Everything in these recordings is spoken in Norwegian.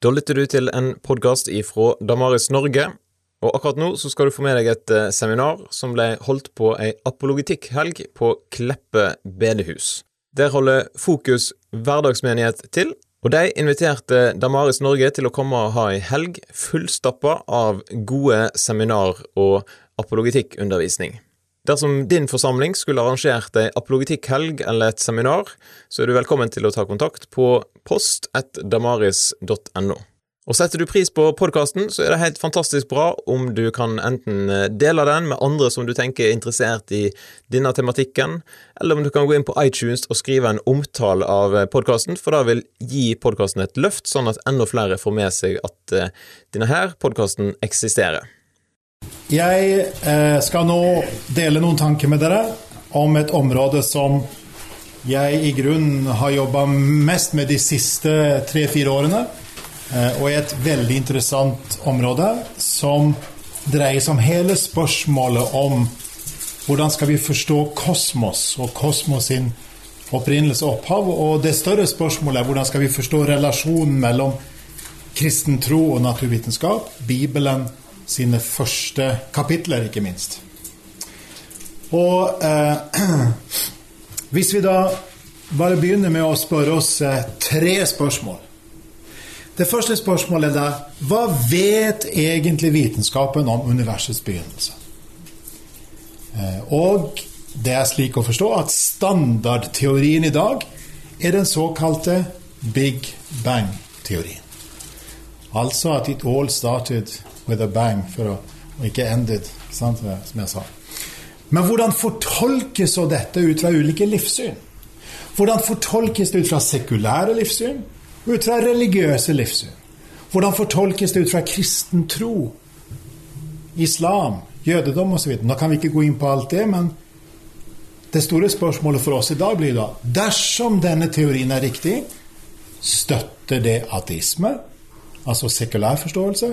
Da lytter du til en podkast ifra Damaris Norge, og akkurat nå så skal du få med deg et eh, seminar som ble holdt på ei apologitikkhelg på Kleppe bedehus. Der holder Fokus hverdagsmenighet til, og de inviterte Damaris Norge til å komme og ha ei helg fullstappa av gode seminar og apologitikkundervisning. Dersom din forsamling skulle arrangert ei apologetikkhelg eller et seminar, så er du velkommen til å ta kontakt på post1damaris.no. Og Setter du pris på podkasten, så er det helt fantastisk bra om du kan enten dele den med andre som du tenker er interessert i denne tematikken, eller om du kan gå inn på iTunes og skrive en omtale av podkasten, for det vil gi podkasten et løft, sånn at enda flere får med seg at uh, denne her podkasten eksisterer. Jeg eh, skal nå dele noen tanker med dere om et område som jeg i grunnen har jobba mest med de siste tre-fire årene. Eh, og er et veldig interessant område som dreier seg om hele spørsmålet om hvordan skal vi forstå kosmos og kosmos sin opprinnelse og opphav. Og det større spørsmålet er hvordan skal vi forstå relasjonen mellom kristen tro og naturvitenskap, Bibelen sine første kapitler, ikke minst. Og eh, hvis vi da bare begynner med å spørre oss eh, tre spørsmål. Det første spørsmålet er da hva vet egentlig vitenskapen om universets begynnelse? Eh, og det er slik å forstå at standardteorien i dag er den såkalte Big Bang-teorien. Altså at it all started with a bang, for å, og ikke ended, sant, som jeg sa. Men hvordan fortolkes så dette ut fra ulike livssyn? Hvordan fortolkes det ut fra sekulære livssyn ut fra religiøse livssyn? Hvordan fortolkes det ut fra kristen tro, islam, jødedom osv.? Nå kan vi ikke gå inn på alt det, men det store spørsmålet for oss i dag blir da dersom denne teorien er riktig, støtter det ateisme, altså sekulær forståelse,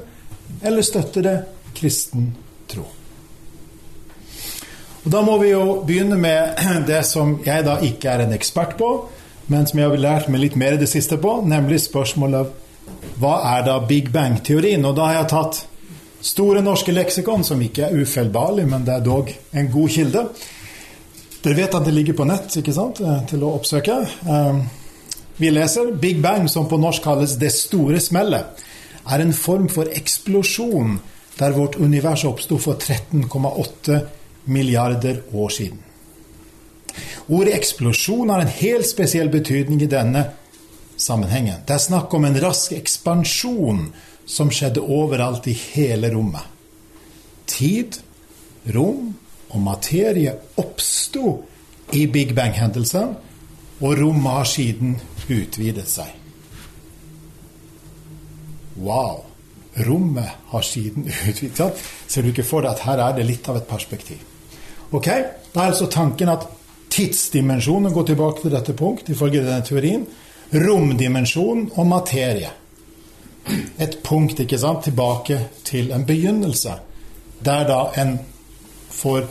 eller støtter det kristen tro? Og Da må vi jo begynne med det som jeg da ikke er en ekspert på, men som jeg har lært meg litt mer i det siste på, nemlig spørsmålet hva er da Big Bang-teorien? Og da har jeg tatt Store norske leksikon, som ikke er ufeilbarlig, men det er dog en god kilde. Dere vet at det ligger på nett ikke sant, eh, til å oppsøke. Vi leser Big Bang, som på norsk kalles Det store smellet er en form for eksplosjon der vårt univers oppsto for 13,8 milliarder år siden. Ordet eksplosjon har en helt spesiell betydning i denne sammenhengen. Det er snakk om en rask ekspansjon som skjedde overalt i hele rommet. Tid, rom og materie oppsto i Big Bang-hendelsen, og rommet har siden utvidet seg. Wow! Rommet har siden utvidet seg. Ser du ikke for deg at her er det litt av et perspektiv? Ok, Da er altså tanken at tidsdimensjonen går tilbake til dette punkt, ifølge denne teorien. Romdimensjonen og materie. Et punkt ikke sant, tilbake til en begynnelse. Der da en får,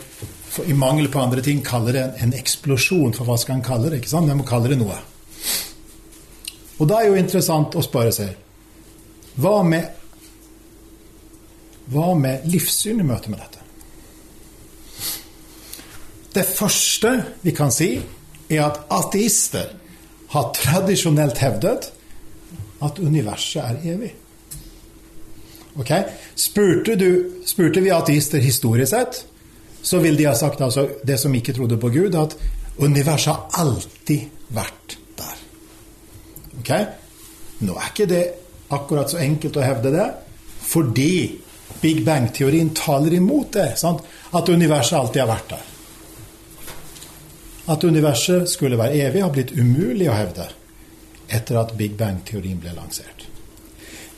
for, i mangel på andre ting, kaller det en, eksplosjon. For hva skal en kalle det? ikke sant? En må kalle det noe. Og da er jo interessant å spørre seg hva med, hva med livssyn i møte med dette? Det første vi kan si, er at ateister har tradisjonelt hevdet at universet er evig. Ok? Spurte, du, spurte vi ateister historisk sett, så vil de ha sagt altså, det som ikke trodde på Gud, at universet har alltid vært der. Ok? Nå er ikke det akkurat så enkelt å hevde det, fordi Big Bang-teorien taler imot det. Sant? At universet alltid har vært der. At universet skulle være evig, har blitt umulig å hevde etter at Big Bang-teorien ble lansert.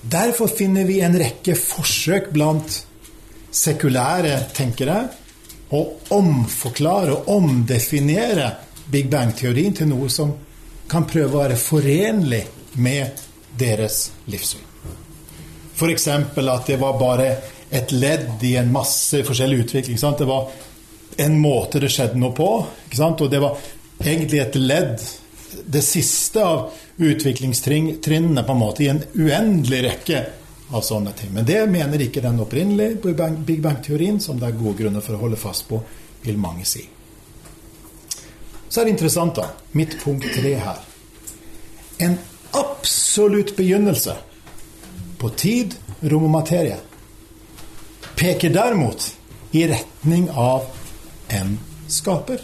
Derfor finner vi en rekke forsøk blant sekulære tenkere å omforklare og omdefinere Big Bang-teorien til noe som kan prøve å være forenlig med deres livssyn. F.eks. at det var bare et ledd i en masse forskjellig utvikling. Sant? Det var en måte det skjedde noe på, og det var egentlig et ledd det siste av utviklingstrinnene på en måte i en uendelig rekke av sånne ting. Men det mener ikke den opprinnelige Big Bang-teorien, som det er gode grunner for å holde fast på, vil mange si. Så er det interessant, da, mitt punkt tre her. En absolutt begynnelse på tid, rom og materie peker derimot i retning av en skaper.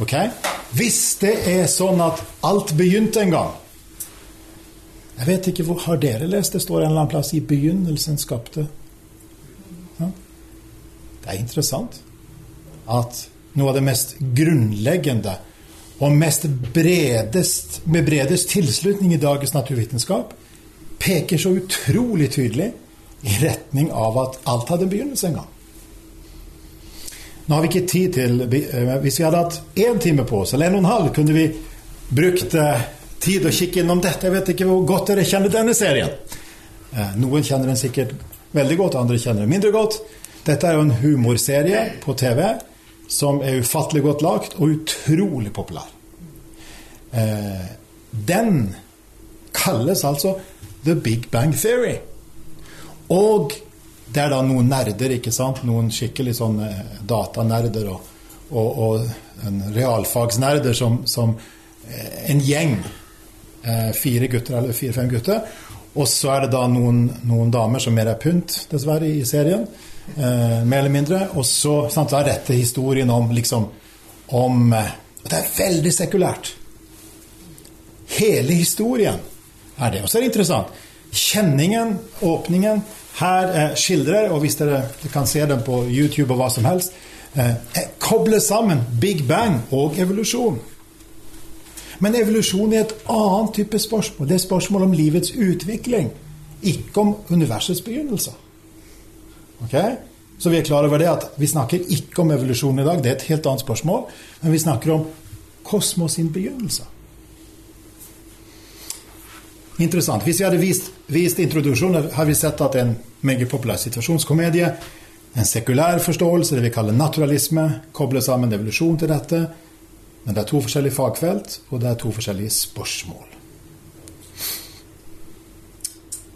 Ok? Hvis det er sånn at alt begynte en gang Jeg vet ikke hvor Har dere lest det står en eller annen plass 'i begynnelsen skapte'? Ja. Det er interessant at noe av det mest grunnleggende og mest bredest, med bredest tilslutning i dagens naturvitenskap peker så utrolig tydelig i retning av at alt hadde en begynnelse en gang. Nå har vi ikke tid til eh, Hvis vi hadde hatt én time på oss, eller en og en halv, kunne vi brukt eh, tid å kikke innom dette. Jeg vet ikke hvor godt dere kjenner denne serien. Eh, noen kjenner den sikkert veldig godt, andre kjenner den mindre godt. Dette er jo en humorserie på TV som er ufattelig godt lagt og utrolig populær. Den kalles altså The Big Bang Theory. Og det er da noen nerder, ikke sant? Noen skikkelig sånne datanerder og, og, og realfagsnerder som, som, eh, en gjeng. Eh, fire gutter eller fire-fem gutter. Og så er det da noen, noen, damer som mer er pynt, dessverre, i serien. Eh, mer eller mindre. Og så sant, da er dette historien om liksom om Og det er veldig sekulært. Hele historien er det. Og så er det interessant. Kjenningen, åpningen, her eh, skildrer, og hvis dere, kan se den på YouTube og hva som helst, eh, eh, kobler sammen Big Bang og evolusjon. Men evolusjon er et annet type spørsmål. Det er spørsmål om livets utvikling, ikke om universets begynnelse. Okay? Så vi er klar over det at vi snakker ikke om evolusjon i dag, det er et helt annet spørsmål. Men vi snakker om kosmos sin begynnelse. Interessant. Hvis vi hadde vist, vist introduksjoner, har vi sett at en meget populær situasjonskomedie. En sekulær forståelse, det vi kaller naturalisme, kobler sammen evolusjon til dette. Men det er to forskjellige fagfelt, og det er to forskjellige spørsmål.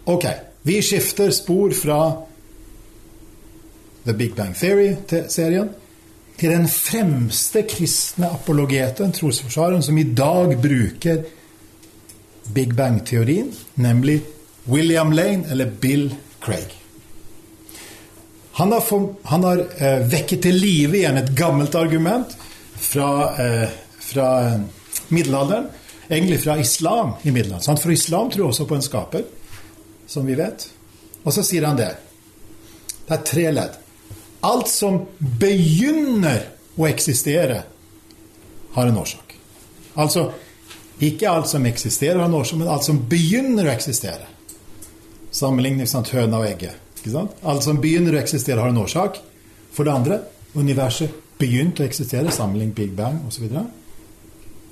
Ok, vi skifter spor fra The Big Bang Theory-serien til den fremste kristne apologeten, trosforsvareren, som i dag bruker Big Bang-teorien, nemlig William Lane eller Bill Craig. Han har, han har eh, vekket til live igjen et gammelt argument fra, eh, fra eh, middelalderen. Egentlig fra islam i middelalderen. For islam tror også på en skaper, som vi vet. Og så sier han det. Det er tre ledd. Alt som begynner å eksistere, har en årsak. Altså ikke alt som eksisterer, har en årsak, men alt som begynner å eksistere. Sammenligning sant, høna og egget. Alt som begynner å eksistere, har en årsak. For det andre universet begynte å eksistere, sammenlignet Big Bang osv.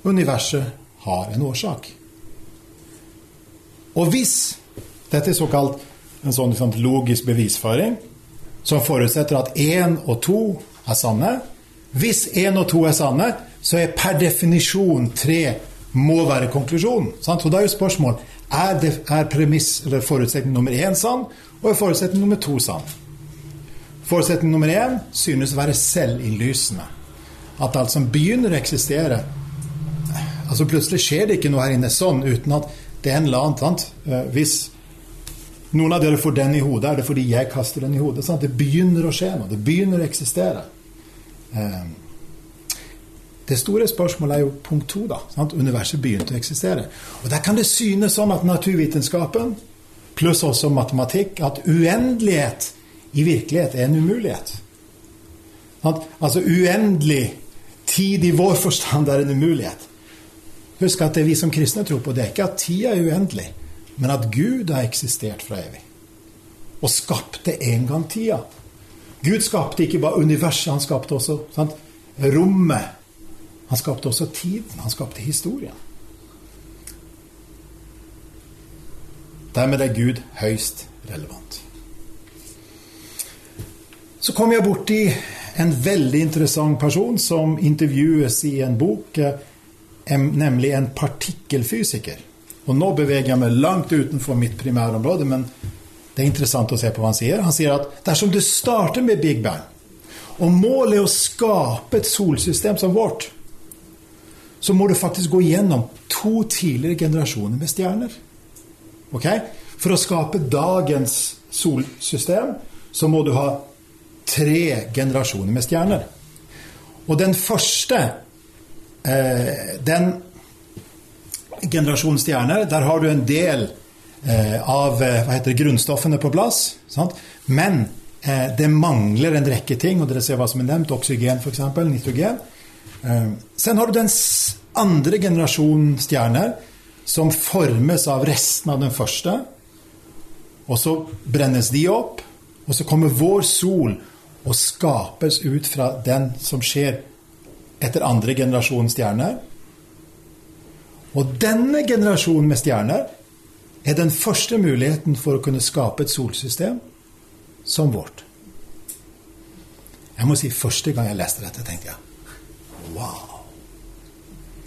Universet har en årsak. Og hvis dette er såkalt en sånn, sånn logisk bevisføring, som forutsetter at én og to er sanne Hvis én og to er sanne, så er per definisjon tre må være konklusjonen. Og da er jo spørsmål er, det, er premiss, eller forutsetning nummer én sann, og er forutsetning nummer to sann. Forutsetning nummer én synes å være selvinnlysende. At alt som begynner å eksistere altså Plutselig skjer det ikke noe her inne sånn uten at det er en eller annen sant? Eh, hvis noen av dere får den i hodet, er det fordi jeg kaster den i hodet. Sant? Det begynner å skje noe. Det begynner å eksistere. Eh, det store spørsmålet er jo punkt to. da, sant? Universet begynte å eksistere. Og Der kan det synes sånn at naturvitenskapen, pluss også matematikk, at uendelighet i virkelighet er en umulighet. Altså uendelig tid i vår forstand er en umulighet. Husk at det vi som kristne tror på, det er ikke at tida er uendelig, men at Gud har eksistert fra evig. Og skapte en gang tida. Gud skapte ikke bare universet, han skapte også sant? rommet han skapte også tiden. Han skapte historien. Dermed er Gud høyst relevant. Så kom jeg borti en veldig interessant person som intervjues i en bok. nemlig en partikkelfysiker. Og nå beveger jeg meg langt utenfor mitt primærområde, men det er interessant å se på hva han sier. Han sier at dersom du starter med Big Bang, og målet er å skape et solsystem som vårt, så må du faktisk gå gjennom to tidligere generasjoner med stjerner. Okay? For å skape dagens solsystem så må du ha tre generasjoner med stjerner. Og den første, eh, den generasjonen stjerner, der har du en del eh, av eh, det, grunnstoffene på plass. Sant? Men eh, det mangler en rekke ting, og dere ser hva som er nevnt. Oksygen, f.eks. Nitrogen. Eh, sen har du den andre generasjonen stjerner, som formes av resten av den første. Og så brennes de opp, og så kommer vår sol og skapes ut fra den som skjer etter andre generasjon stjerner. Og denne generasjonen med stjerner er den første muligheten for å kunne skape et solsystem som vårt. Jeg må si første gang jeg leste dette, tenkte jeg wow.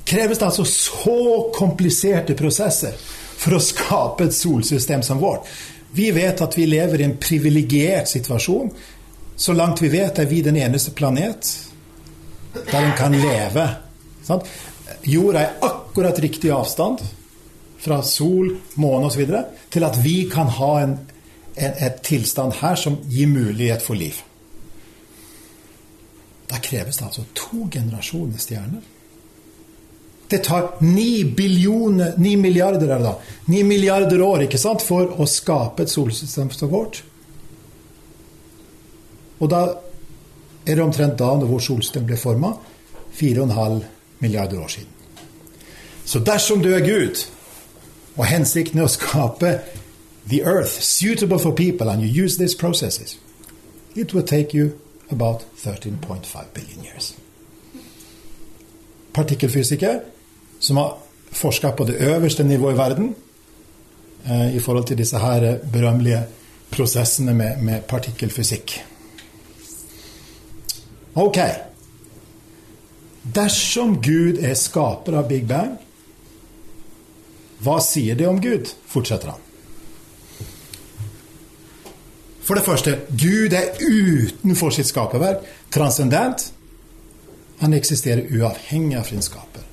Kreves det altså så kompliserte prosesser for å skape et solsystem som vårt? Vi vet at vi lever i en privilegert situasjon. Så langt vi vet, er vi den eneste planet der en kan leve. Sant? Jorda er akkurat riktig avstand fra sol, måne osv. til at vi kan ha en, en, et tilstand her som gir mulighet for liv. Da kreves det altså to generasjoner stjerner. Det tar ni billioner, ni milliarder, er da, ni milliarder år ikke sant, for å skape et solsystem som vårt. Og da er det omtrent da når vårt ble forma, 4,5 milliarder år siden. Så dersom du er Gud, og hensikten er å skape the earth suitable for people, and you use these processes, it will take you about 13.5 billion years. Partikkelfysiker som har forska på det øverste nivået i verden eh, i forhold til disse her berømmelige prosessene med, med partikkelfysikk. Ok. Dersom Gud er skaper av Big Bang, hva sier det om Gud? fortsetter han. For det første, Gud er utenfor sitt skaperverk, transcendent. Han eksisterer uavhengig av, skaper,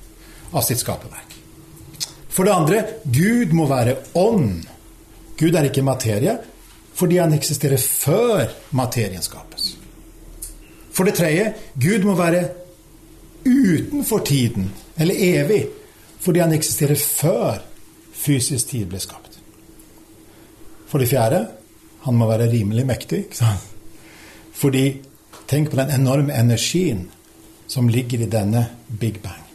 av sitt skaperverk. For det andre, Gud må være ånd. Gud er ikke materie, fordi han eksisterer før materien skapes. For det tredje, Gud må være utenfor tiden, eller evig, fordi han eksisterer før fysisk tid ble skapt. For det fjerde, han må være rimelig mektig. Fordi tenk på den enorme energien som ligger i denne Big Bang.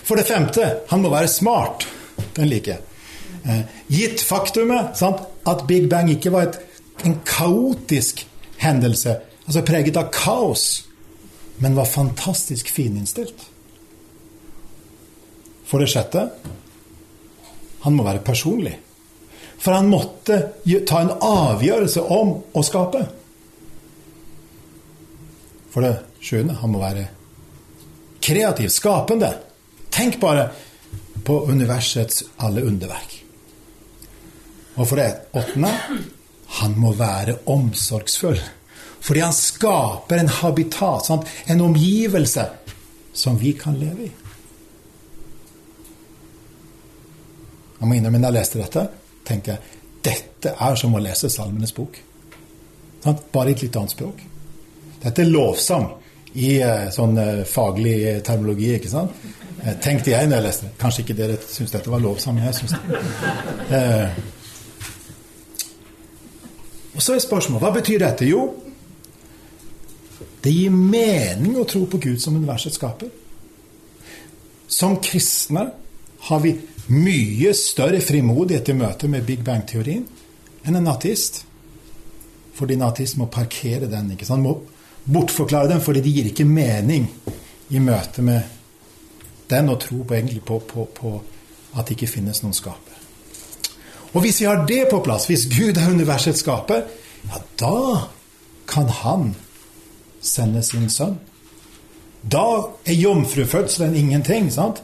For det femte, han må være smart. Den liker jeg. Eh, gitt faktumet sant, at Big Bang ikke var et, en kaotisk hendelse altså preget av kaos, men var fantastisk fininnstilt. For det sjette han må være personlig. For han måtte ta en avgjørelse om å skape. For det sjuende han må være kreativ, skapende. Tenk bare på universets alle underverk. Og for det åttende han må være omsorgsfull. Fordi han skaper en habitat, sant? en omgivelse, som vi kan leve i. Jeg må innrømme, når jeg leste dette, tenker jeg dette er som å lese Salmenes bok. Bare i et litt annet språk. Dette er lovsang i eh, sånn eh, faglig termologi, ikke sant? Eh, tenkte jeg når jeg leste det. Kanskje ikke dere syns dette var lovsang, jeg syns det. Og så er spørsmålet hva betyr dette? Jo, det gir mening å tro på Gud som universets skaper. Som kristne har vi mye større frimodighet i møte med Big Bang-teorien enn en ateist. Fordi en ateist må parkere den. ikke sant? Må bortforklare den fordi det gir ikke mening i møte med den å tro på, egentlig på, på, på at det ikke finnes noen skaper. Og hvis vi har det på plass, hvis Gud er universets skaper, ja, da kan Han sende sin sønn. Da er jomfrufødselen ingenting. sant?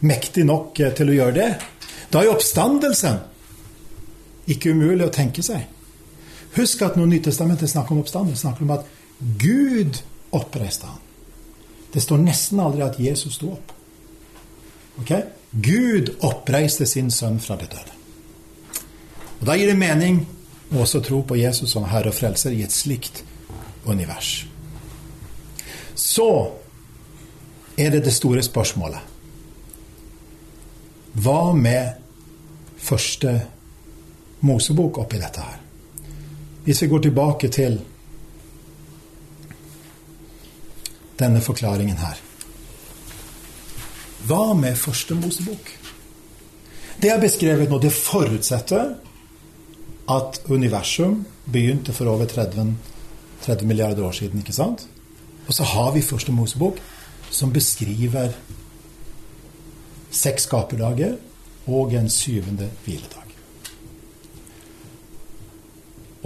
mektig nok eh, til å gjøre det, da er oppstandelsen ikke umulig å tenke seg. Husk at når Nytestamentet snakker om oppstandelse, snakker om at Gud oppreiste han. Det står nesten aldri at Jesus sto opp. Okay? Gud oppreiste sin sønn fra det døde. Og Da gir det mening å også tro på Jesus som Herre og Frelser i et slikt univers. Så er det det store spørsmålet. Hva med første Mosebok oppi dette her? Hvis vi går tilbake til denne forklaringen her. Hva med første Mosebok? Det er beskrevet nå. Det forutsetter at universum begynte for over 30, 30 milliarder år siden. ikke sant? Og så har vi første Mosebok, som beskriver seks skaperdager og en syvende hviledag.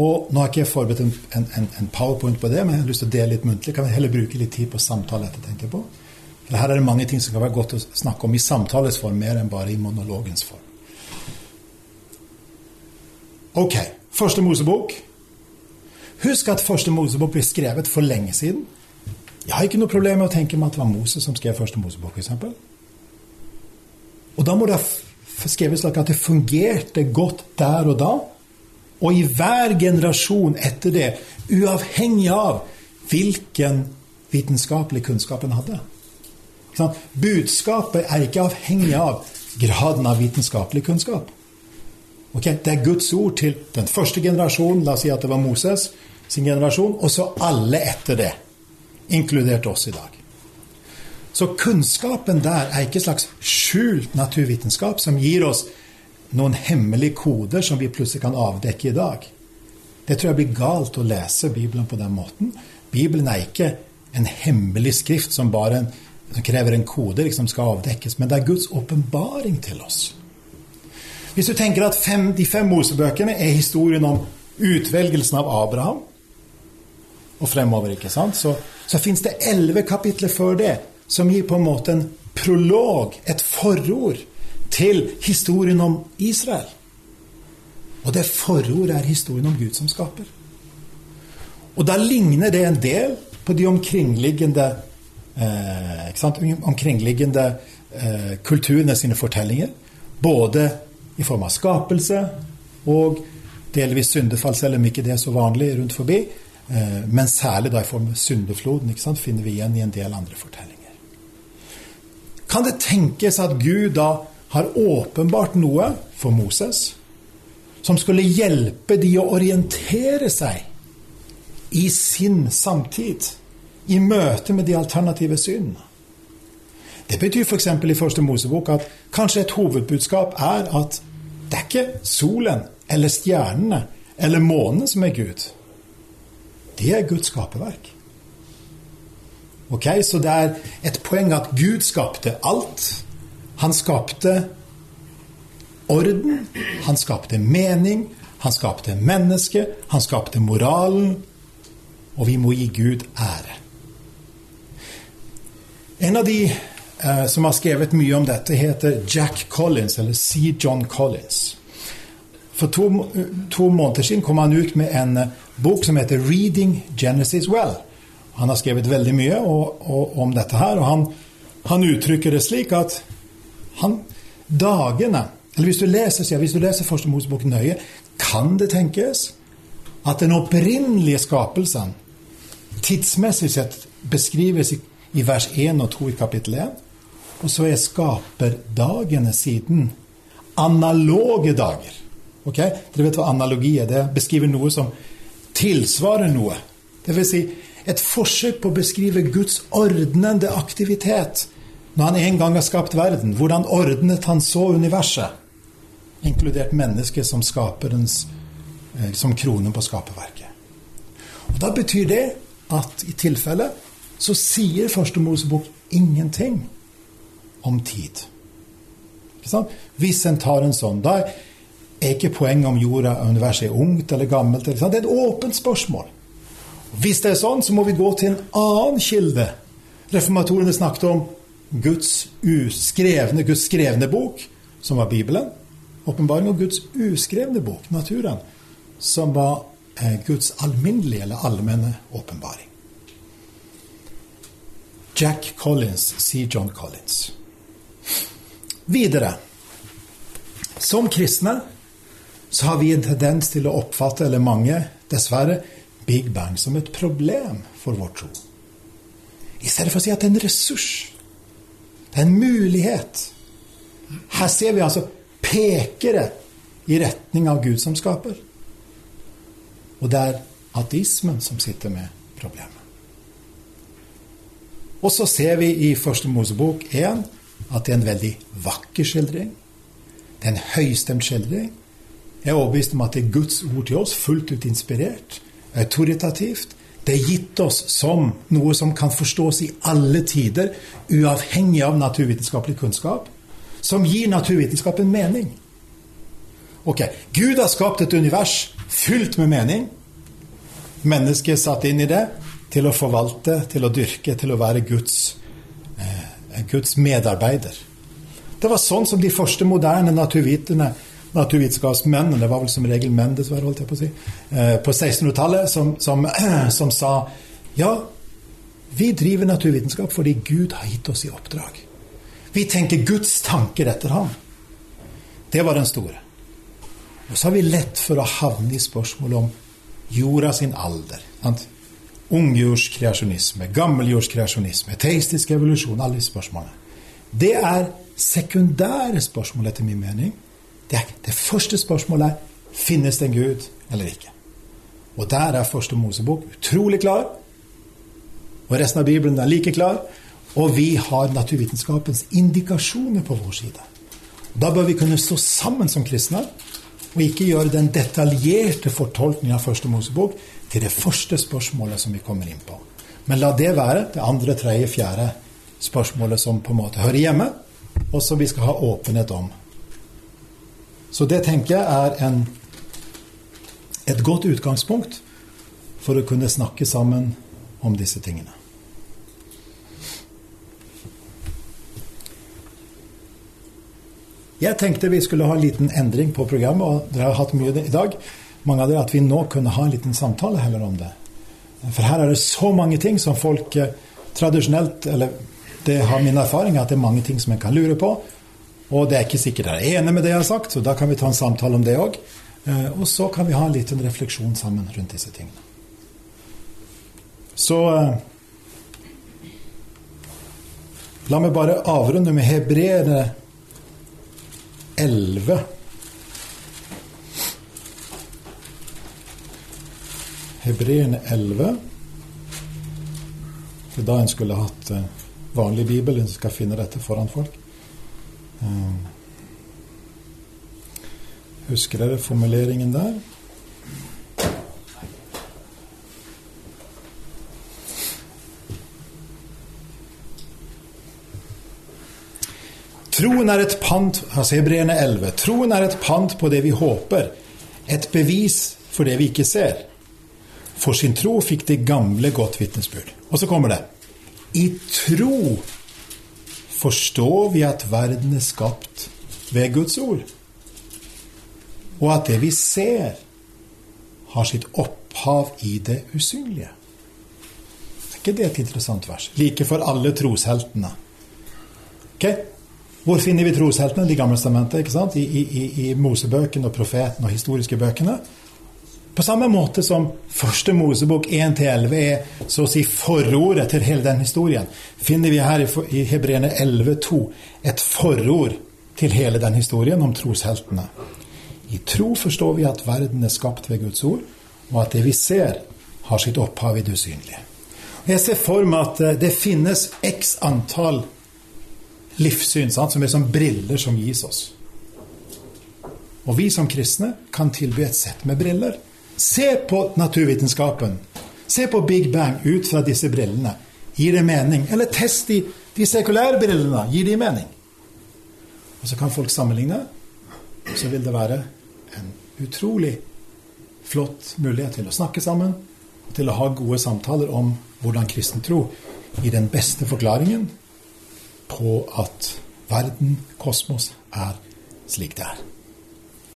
Og Nå har ikke jeg forberedt en, en, en, powerpoint på det, men jeg har lyst til å dele litt muntlig. Kan vi heller bruke litt tid på samtale etter, tenker jeg på. For Her er det mange ting som kan være godt å snakke om i samtales form, mer enn bare i monologens form. Ok. Første Mosebok. Husk at Første Mosebok ble skrevet for lenge siden. Jeg har ikke noe problem med å tenke meg at det var Moses som skrev Første Mosebok, f.eks. Og da må det ha skrevet slik at det fungerte godt der og da, og i hver generasjon etter det, uavhengig av hvilken vitenskapelig kunnskap en hadde. Budskapet er ikke avhengig av graden av vitenskapelig kunnskap. Okay? Det er Guds ord til den første generasjonen, la oss si at det var Moses sin generasjon, og så alle etter det, inkludert oss i dag. Så kunnskapen der er ikke en slags skjult naturvitenskap som gir oss noen hemmelige koder som vi plutselig kan avdekke i dag. Det tror jeg blir galt å lese Bibelen på den måten. Bibelen er ikke en hemmelig skrift som bare som krever en kode som liksom skal avdekkes, men det er Guds åpenbaring til oss. Hvis du tenker at fem, de fem Mosebøkene er historien om utvelgelsen av Abraham og fremover, ikke sant? så, så fins det elleve kapitler før det som gir på en måte en prolog, et forord, til historien om Israel. Og det forordet er historien om Gud som skaper. Og da ligner det en del på de omkringliggende eh, omkringliggende eh, kulturene sine fortellinger. Både i form av skapelse og delvis syndefall, selv om ikke det er så vanlig rundt forbi. Eh, men særlig da i form av syndefloden sant, finner vi igjen i en del andre fortellinger. Kan det tenkes at Gud da har åpenbart noe for Moses som skulle hjelpe de å orientere seg i sin samtid, i møte med de alternative synene? Det betyr f.eks. i Første Mosebok at kanskje et hovedbudskap er at det er ikke solen eller stjernene eller månen som er Gud. Det er Guds skaperverk. Ok, Så det er et poeng at Gud skapte alt. Han skapte orden, han skapte mening, han skapte mennesket, han skapte moralen. Og vi må gi Gud ære. En av de eh, som har skrevet mye om dette, heter Jack Collins, eller C. John Collins. For to, to måneder siden kom han ut med en eh, bok som heter 'Reading Genesis Well'. Han har skrevet veldig mye og, og, om dette her, og han, han, uttrykker det slik at han, dagene eller hvis du leser, hvis du leser Første Mosebok nøye, kan det tenkes at den opprinnelige skapelsen tidsmessig sett beskrives i, i vers 1 og 2 i kapittel 1, og så er skaperdagene siden analoge dager. Ok? Dere vet hva analogi er? Det beskriver noe som tilsvarer noe. Det vil si, et forsøk på å beskrive Guds ordnende aktivitet når han en gang har skapt verden. Hvordan ordnet han så universet? Inkludert mennesket som skaperens eh, som kronen på skaperverket. Og Da betyr det at i tilfelle så sier Første Mosebok ingenting om tid. Hvis en tar en sånn, da er ikke poenget om jorda og universet er ungt eller gammelt. Det er et åpent spørsmål. Hvis det er sånn, så må vi gå til en annen kilde. Reformatorene snakket om Guds uskrevne, Guds skrevne bok, som var Bibelen. Åpenbaring og Guds uskrevne bok, naturen, som var eh, Guds alminnelige eller allmenne åpenbaring. Jack Collins sier John Collins. Videre. Som kristne så har vi en tendens til å oppfatte, eller mange, dessverre, Big Bang som et problem for vår tro. I stedet for å si at det er en ressurs. Det er en mulighet. Her ser vi altså pekere i retning av Gud som skaper. Og det er ateismen som sitter med problemet. Og så ser vi i Første Mosebok 1 at det er en veldig vakker skildring. Det er en høystemt skildring. Jeg er overbevist om at det er Guds ord til oss, fullt ut inspirert, autoritativt. Det er gitt oss som noe som kan forstås i alle tider, uavhengig av naturvitenskapelig kunnskap, som gir naturvitenskapen mening. Ok, Gud har skapt et univers fylt med mening. Mennesket er satt inn i det til å forvalte, til å dyrke, til å være Guds, eh, Guds medarbeider. Det var sånn som de første moderne naturviterne, naturvitenskapsmennene, det var vel som regel menn, dessverre, holdt jeg på å si, eh, på 1600-tallet, som, som, som sa ja, vi driver naturvitenskap fordi Gud har gitt oss i oppdrag. Vi tenker Guds tanker etter ham. Det var den store. Og så har vi lett for å havne i spørsmålet om jorda sin alder. Sant? Ungjordskreasjonisme, gammeljordskreasjonisme, teistisk evolusjon, alle disse spørsmålene. Det er sekundære spørsmål, etter min mening. Det, det første spørsmålet er finnes det en Gud eller ikke. Og der er første Mosebok utrolig klar. Og resten av Bibelen er like klar. Og vi har naturvitenskapens indikasjoner på vår side. Da bør vi kunne stå sammen som kristne og ikke gjøre den detaljerte fortolkningen av første Mosebok til det første spørsmålet som vi kommer inn på. Men la det være det andre, tredje, fjerde spørsmålet som på en måte hører hjemme, og som vi skal ha åpenhet om. Så det tenker jeg er en, et godt utgangspunkt for å kunne snakke sammen om disse tingene. Jeg tenkte vi skulle ha en liten endring på programmet, og dere har hatt mye i dag. Mange av dere at vi nå kunne ha en liten samtale heller om det. For her er det så mange ting som folk eh, tradisjonelt Eller det har min erfaring at det er mange ting som en kan lure på. Og det er ikke sikkert dere er enig med det jeg har sagt, så da kan vi ta en samtale om det òg. Eh, og så kan vi ha en liten refleksjon sammen rundt disse tingene. Så eh, La meg bare avrunde med hebreere 11. Hebreerne 11. Det er da en skulle hatt eh, vanlig bibel. En skal finne dette foran folk. Eh, husker dere formuleringen der? Troen er et pant altså Hebreerne 11. Troen er et pant på det vi håper, et bevis for det vi ikke ser. For sin tro fikk de gamle godt vitnesbyrd. Og så kommer det. I tro forstår vi at verden er skapt ved Guds ord, og at det vi ser, har sitt opphav i det usynlige. Er ikke det et interessant vers? Like for alle trosheltene. Okay? Hvor finner vi trosheltene? De gamle stamentene? I, i, i Mosebøkene og profeten og historiske bøkene. På samme måte som første Mosebok 1-11 er så å si forordet til hele den historien, finner vi her i Hebreerne 11,2 et forord til hele den historien om trosheltene. I tro forstår vi at verden er skapt ved Guds ord, og at det vi ser, har sitt opphav i det usynlige. Jeg ser for meg at eh, det finnes x antall livssyn, sant? som er som briller som gis oss. Og vi som kristne kan tilby et sett med briller. Se på naturvitenskapen. Se på Big Bang ut fra disse brillene. Gir det mening? Eller test de, de sekulære brillene. Gir de mening? Og så kan folk sammenligne. Og Så vil det være en utrolig flott mulighet til å snakke sammen og til å ha gode samtaler om hvordan kristen tro gir den beste forklaringen på at verden, kosmos, er slik det er.